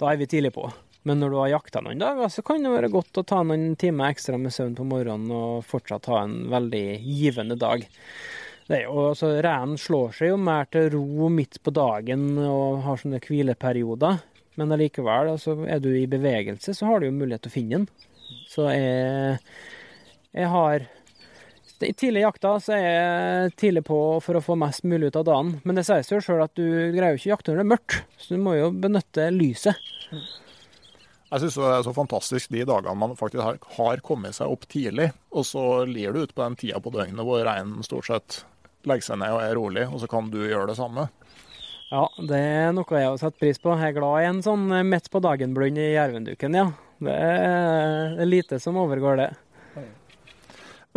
da er vi tidlig på. Men når du har jakta noen dager, så kan det være godt å ta noen timer ekstra med søvn på morgenen og fortsatt ha en veldig givende dag. Altså, Reinen slår seg jo mer til ro midt på dagen og har sånne hvileperioder. Men allikevel, altså, er du i bevegelse, så har du jo mulighet til å finne den. Så jeg, jeg har tidlig i jakta så er jeg tidlig på for å få mest mulig ut av dagen. Men det sier seg jo sjøl at du greier jo ikke å jakte når det er mørkt, så du må jo benytte lyset. Jeg syns det er så fantastisk de dagene man faktisk har, har kommet seg opp tidlig, og så lir du ut på den tida på døgnet hvor reinen stort sett legger seg ned og er rolig, og så kan du gjøre det samme. Ja, det er noe jeg har satt pris på. Jeg er glad i en sånn midt på dagen-blund i jervenduken, ja. Det er lite som overgår det.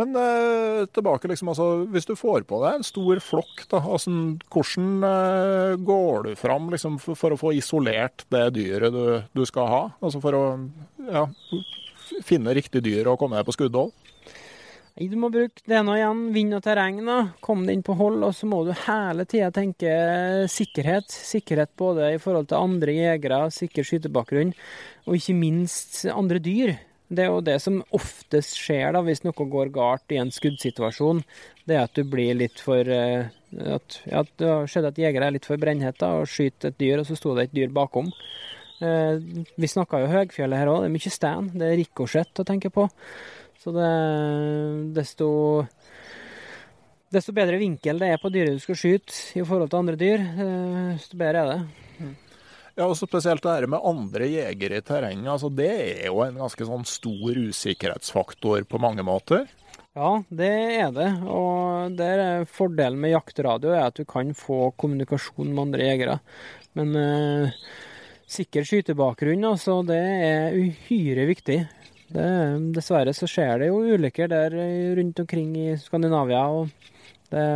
Men eh, tilbake, liksom, altså, hvis du får på deg en stor flokk, da, altså, hvordan eh, går du fram liksom, for, for å få isolert det dyret du, du skal ha? Altså for å ja, finne riktig dyr og komme deg på skuddhold? Nei, Du må bruke det nå igjen, vind og terreng. da. Komme deg inn på hold, og så må du hele tida tenke sikkerhet. Sikkerhet både i forhold til andre jegere, sikker skytebakgrunn, og ikke minst andre dyr. Det er jo det som oftest skjer da, hvis noe går galt i en skuddsituasjon. Det er at du blir litt for eh, at, ja, Det har skjedd at jegere er litt for brennhette og skyter et dyr, og så sto det et dyr bakom. Eh, vi snakka jo Høgfjellet her òg. Det er mye stein. Det er rikosjett å tenke på. Så det desto Desto bedre vinkel det er på dyret du skal skyte i forhold til andre dyr, eh, desto bedre er det. Ja, og Spesielt det her med andre jegere i terrenget. altså Det er jo en ganske sånn stor usikkerhetsfaktor på mange måter. Ja, det er det. Og der er fordelen med jaktradio er at du kan få kommunikasjon med andre jegere. Men eh, sikker skytebakgrunn, altså, det er uhyre viktig. Det, dessverre så skjer det jo ulykker der rundt omkring i Skandinavia, og det,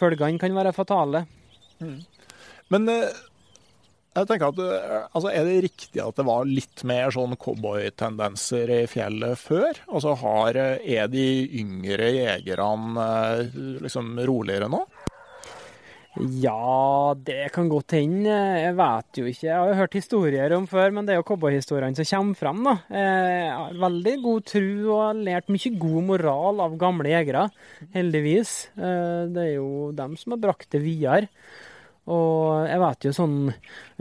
følgene kan være fatale. Men eh, jeg tenker at eh, altså, er det riktig at det var litt mer sånn cowboytendenser i fjellet før? Altså har, eh, Er de yngre jegerne eh, liksom roligere nå? Ja, det kan godt hende. Jeg vet jo ikke. Jeg har jo hørt historier om før, men det er jo cowboyhistoriene som kommer fram. da. Jeg har veldig god tru og har lært mye god moral av gamle jegere, heldigvis. Det er jo dem som har brakt det videre. Og jeg vet jo sånn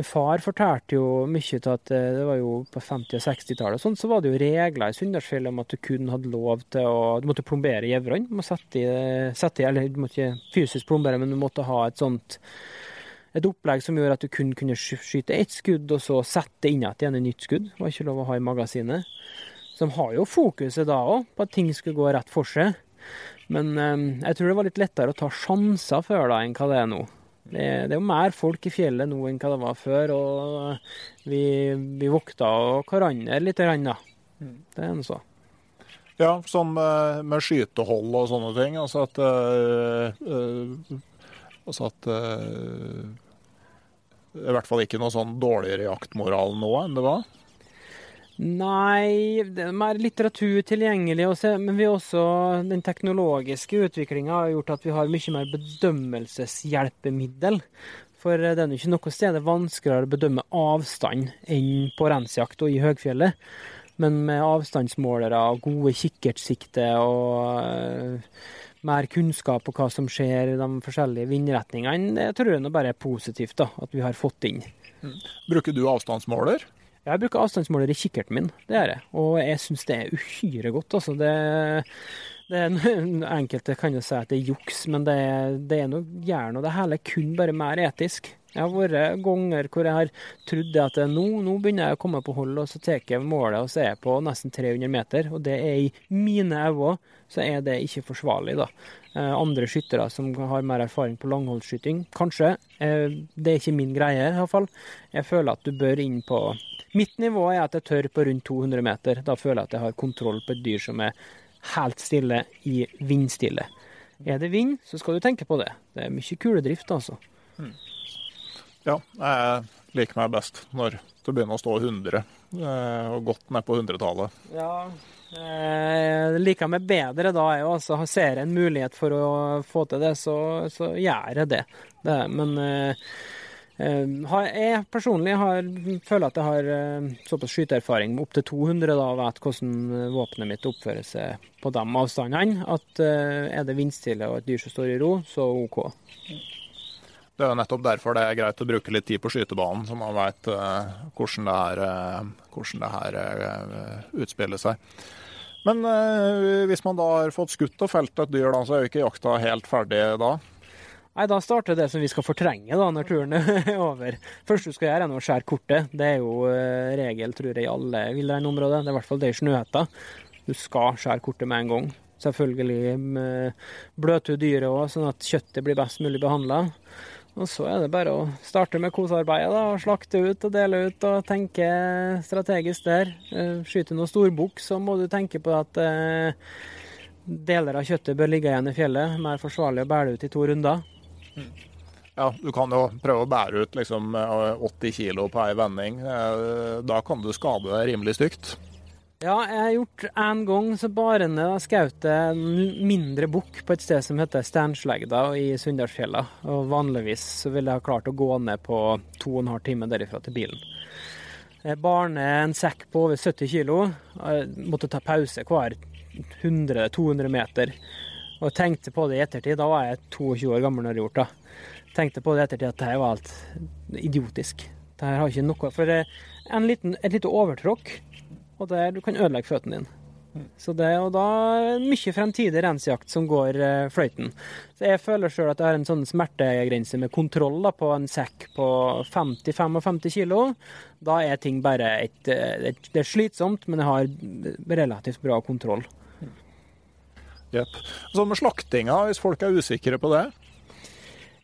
Far fortalte jo mye til at eh, det var jo på 50- og 60-tallet sånn, så var det jo regler i Sunndalsfjellet om at du kun hadde lov til å Du måtte plombere gjeverne. Du må sette i, Eller du måtte ikke fysisk plombere, men du måtte ha et sånt et opplegg som gjorde at du kun kunne skyte ett skudd, og så sette inn igjen et nytt skudd. Det var ikke lov å ha i magasinet. Så de har jo fokuset da òg, på at ting skulle gå rett for seg. Men um, jeg tror det var litt lettere å ta sjanser før da enn hva det er nå. Det, det, er jo mer folk i fjellet nå enn hva det var før, og vi, vi vokta hverandre litt. Da. Det er noe så. Ja, sånn med, med, skytehold og sånne ting. Altså at øh, øh, Altså at øh, i hvert fall ikke noe sånn dårligere jaktmoral nå enn det var? Nei, det er mer litteratur tilgjengelig. Også, men vi også, den teknologiske utviklinga har gjort at vi har mye mer bedømmelseshjelpemiddel. For det er jo ikke noe sted er vanskeligere å bedømme avstand enn på rensjakt og i høgfjellet. Men med avstandsmålere, gode kikkertsikte og uh, mer kunnskap på hva som skjer i de forskjellige vindretningene, det tror jeg bare er positivt da, at vi har fått inn. Mm. Bruker du avstandsmåler? Jeg bruker avstandsmåler i kikkerten min, det gjør jeg. Og jeg syns det er uhyre godt. Altså. Det, det er Enkelte kan jo si at det er juks, men det, det er noe gjerne og Det hele er kun bare mer etisk. Jeg har vært ganger hvor jeg har trodd at nå, nå, begynner jeg å komme på hold, og så tar jeg målet og så er jeg på nesten 300 meter. Og det er i mine øyne så er det ikke forsvarlig, da. Eh, andre skyttere som har mer erfaring på langholdsskyting, kanskje. Eh, det er ikke min greie, iallfall. Jeg føler at du bør inn på Mitt nivå er at jeg tør på rundt 200 meter. Da føler jeg at jeg har kontroll på et dyr som er helt stille i vindstille. Er det vind, så skal du tenke på det. Det er mye kuledrift, altså. Mm. Ja, jeg liker meg best når det begynner å stå 100, eh, og godt ned på 100-tallet. Ja, jeg liker meg bedre da jeg også ser en mulighet for å få til det, så, så gjør jeg det. det men eh, eh, jeg personlig har, føler at jeg har såpass skyteerfaring med opptil 200 da, og vet hvordan våpenet mitt oppfører seg på de avstandene, at er det vindstille og et dyr som står i ro, så OK. Det er nettopp derfor det er greit å bruke litt tid på skytebanen, så man veit uh, hvordan det her, uh, hvordan det her uh, utspiller seg. Men hvis man da har fått skutt og felt et dyr, da, så er jo ikke jakta helt ferdig da? Nei, Da starter det som vi skal fortrenge da, når turen er over. Først du skal gjøre, er å skjære kortet. Det er jo regel, tror jeg, i alle villreinområder. Det er i hvert fall det i Snøhetta. Du skal skjære kortet med en gang. Selvfølgelig bløte du dyret òg, sånn at kjøttet blir best mulig behandla. Og så er det bare å starte med kosearbeidet. da, og Slakte ut og dele ut og tenke strategisk der. Skyter du noe storbukk, så må du tenke på at eh, deler av kjøttet bør ligge igjen i fjellet. Mer forsvarlig å bære ut i to runder. Ja, du kan jo prøve å bære ut liksom 80 kg på ei vending. Eh, da kan du skade deg rimelig stygt. Ja, jeg har gjort en gang så bare ned skjøt en mindre bukk på et sted som heter Steinslegda i Sunndalsfjella. Og vanligvis så ville jeg ha klart å gå ned på to og en halv time derifra til bilen. Jeg bar ned en sekk på over 70 kg. Måtte ta pause hver 100-200 meter. Og tenkte på det i ettertid. Da var jeg 22 år gammel når jeg gjorde det. Tenkte på det i ettertid at dette var alt idiotisk. Dette har ikke noe For en liten, et lite overtråkk og der du kan ødelegge føttene dine. Så det, og da mye fremtidig rensjakt som går eh, fløyten. Så jeg føler sjøl at jeg har en sånn smertegrense med kontroll da, på en sekk på 50-55 kg. Da er ting bare et, eh, et, Det er slitsomt, men jeg har relativt bra kontroll. Jepp. Så med slaktinga, hvis folk er usikre på det?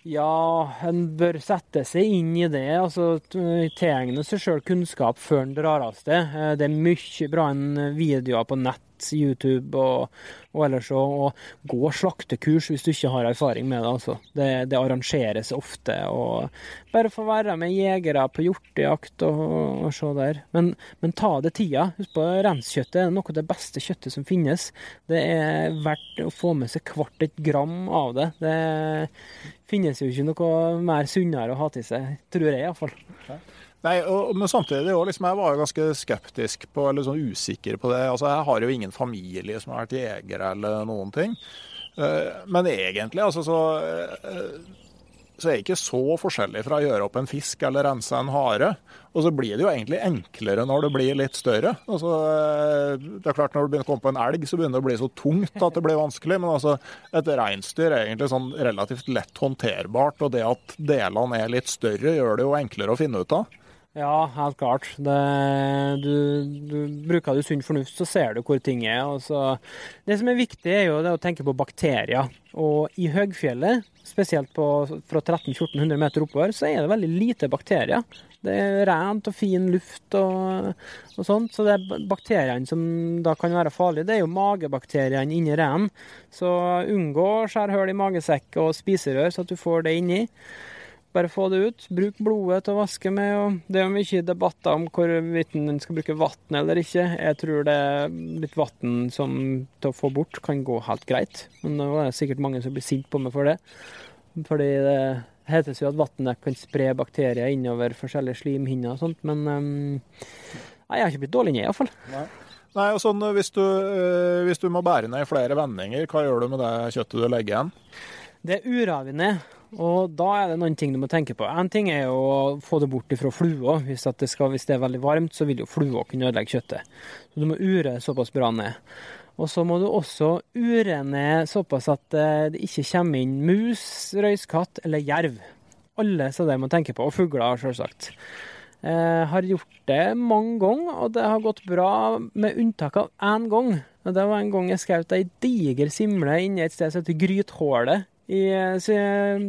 Ja, en bør sette seg inn i det. altså Tilegne seg sjøl kunnskap før en drar av sted. Eh, det er mye bra en videoer på nett, YouTube og, og ellers òg. Og gå slaktekurs hvis du ikke har erfaring med det. altså. Det, det arrangeres ofte. og Bare få være med jegere på hjortejakt og, og, se der. Men, men, ta det tida. Husk på renskjøttet er noe av det beste kjøttet som finnes. Det er verdt å få med seg hvert et gram av det. Det finnes jo ikke noe mer sunnere å ha til seg, tror jeg iallfall. Nei, og, men samtidig også, liksom, jeg var jo ganske skeptisk på, eller sånn usikker på det. Altså, Jeg har jo ingen familie som har vært jegere eller noen ting. Uh, men egentlig, altså så uh, så er det ikke så forskjellig fra å gjøre opp en fisk eller rense en hare. Og så blir det jo egentlig enklere når det blir litt større. Altså, det er klart Når du begynner å komme på en elg, så begynner det å bli så tungt at det blir vanskelig. Men altså, et reinsdyr er egentlig sånn relativt lett håndterbart. Og det at delene er litt større, gjør det jo enklere å finne ut av. Ja, helt klart. Det, du, du, bruker du sunn fornuft, så ser du hvor ting er. Så, det som er viktig, er jo å tenke på bakterier. Og i høgfjellet, spesielt på, fra 1300-1400 meter oppover, så er det veldig lite bakterier. Det er rent og fin luft og, og sånt. Så det er bakteriene som da kan være farlige, det er jo magebakteriene inni reinen. Så unngå å skjære hull i magesekk og spiserør, så at du får det inni. Bare få det ut. Bruk blodet til å vaske med. og Det er mye debatter om hvorvidt en skal bruke vann eller ikke. Jeg tror det litt vann som til å få bort kan gå helt greit. Men nå er det sikkert mange som blir sinte på meg for det. Fordi det hetes jo at vannet kan spre bakterier innover forskjellige slimhinner og sånt. Men um, nei, jeg har ikke blitt dårlig ned, iallfall. Nei. Nei, og sånn, hvis du, øh, hvis du må bære ned i flere vendinger, hva gjør du med det kjøttet du legger igjen? Det er ned. Og da er det noen ting du må tenke på. En ting er å få det bort ifra flua. Hvis, det hvis det er veldig varmt, så vil jo flua kunne ødelegge kjøttet. Så du må ure såpass bra ned. Og så må du også ure ned såpass at eh, det ikke kommer inn mus, røyskatt eller jerv. Alle så det må tenke på. Og fugler, selvsagt. Jeg har gjort det mange ganger, og det har gått bra, med unntak av én gang. Det var en gang jeg skjøt ei diger simle inni et sted som heter Grythålet i eh,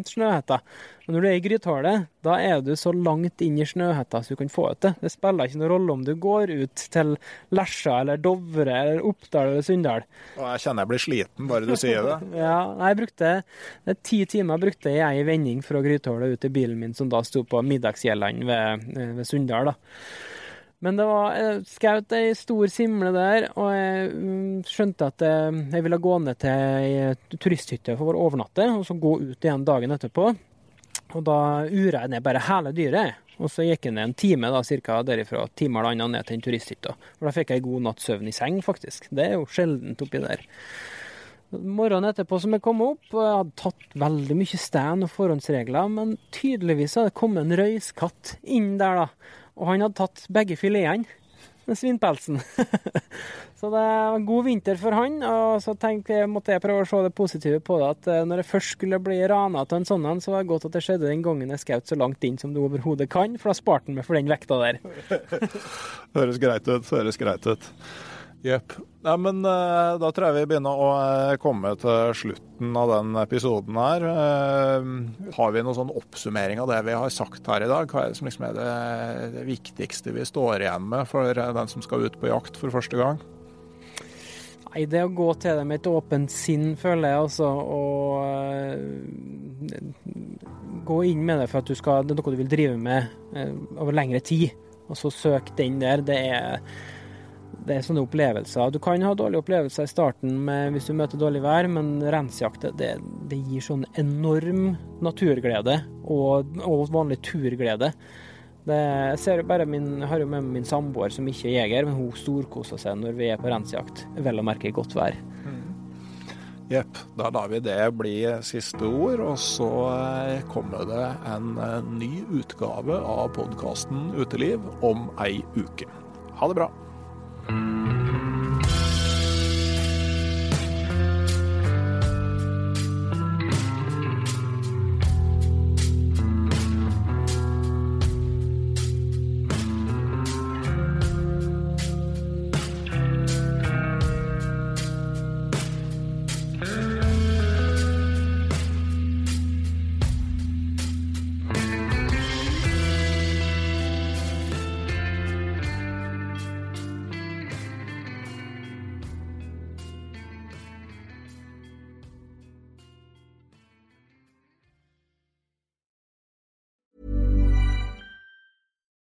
snøhetta. Men når du er i grythålet, da er du så langt inn i snøhetta så du kan få ut det. Det spiller ikke noen rolle om du går ut til Lesja eller Dovre eller Oppdal eller Sunndal. Jeg kjenner jeg blir sliten bare du sier det. ja, jeg brukte det er ti timer brukte jeg i vending fra Grythålet ut til bilen min som da sto på Middagsgjeldene ved, eh, ved Sunndal. da. Men det var jeg skjøt ei stor simle der, og jeg mm, skjønte at eh, jeg ville gå ned til ei turisthytte for å overnatte, og så gå ut igjen dagen etterpå. Og da ura jeg ned bare hele dyret. Og så gikk jeg ned en time da, cirka derifra, time eller annen ned til en turisthytte. For da fikk jeg god natts søvn i seng, faktisk. Det er jo sjeldent oppi der. Morgenen etterpå som jeg kom opp, jeg hadde tatt veldig mye stand og forhåndsregler, men tydeligvis hadde det kommet en røyskatt inn der, da. Og han hadde tatt begge filetene med svinpelsen. så det var god vinter for han. Og så tenkte jeg, måtte jeg prøve å se det positive på det. At eh, når jeg først skulle bli rana av en sånn en, så var det godt at det skjedde den gangen jeg skjøt så langt inn som du overhodet kan. For da sparte han meg for den vekta der. høres greit ut. Høres greit ut. Jepp. Ja, men uh, da tror jeg vi begynner å uh, komme til slutten av den episoden her. Uh, har vi noen sånn oppsummering av det vi har sagt her i dag? Hva er det som liksom er det, det viktigste vi står igjen med for den som skal ut på jakt for første gang? Nei, det å gå til det med et åpent sinn, føler jeg, altså. Og gå inn med det for at du skal, det er noe du vil drive med over lengre tid. Og så søk den der. Det er det er sånne opplevelser. Du kan ha dårlige opplevelser i starten med, hvis du møter dårlig vær, men rensjakt det, det, gir sånn enorm naturglede og, og vanlig turglede. Det, jeg ser bare min, har jo med min samboer som ikke er jeger, men hun storkoser seg når vi er på rensjakt. Vel å merke godt vær. Jepp. Da lar vi det bli siste ord, og så eh, kommer det en eh, ny utgave av podkasten Uteliv om ei uke. Ha det bra. Mm-hmm.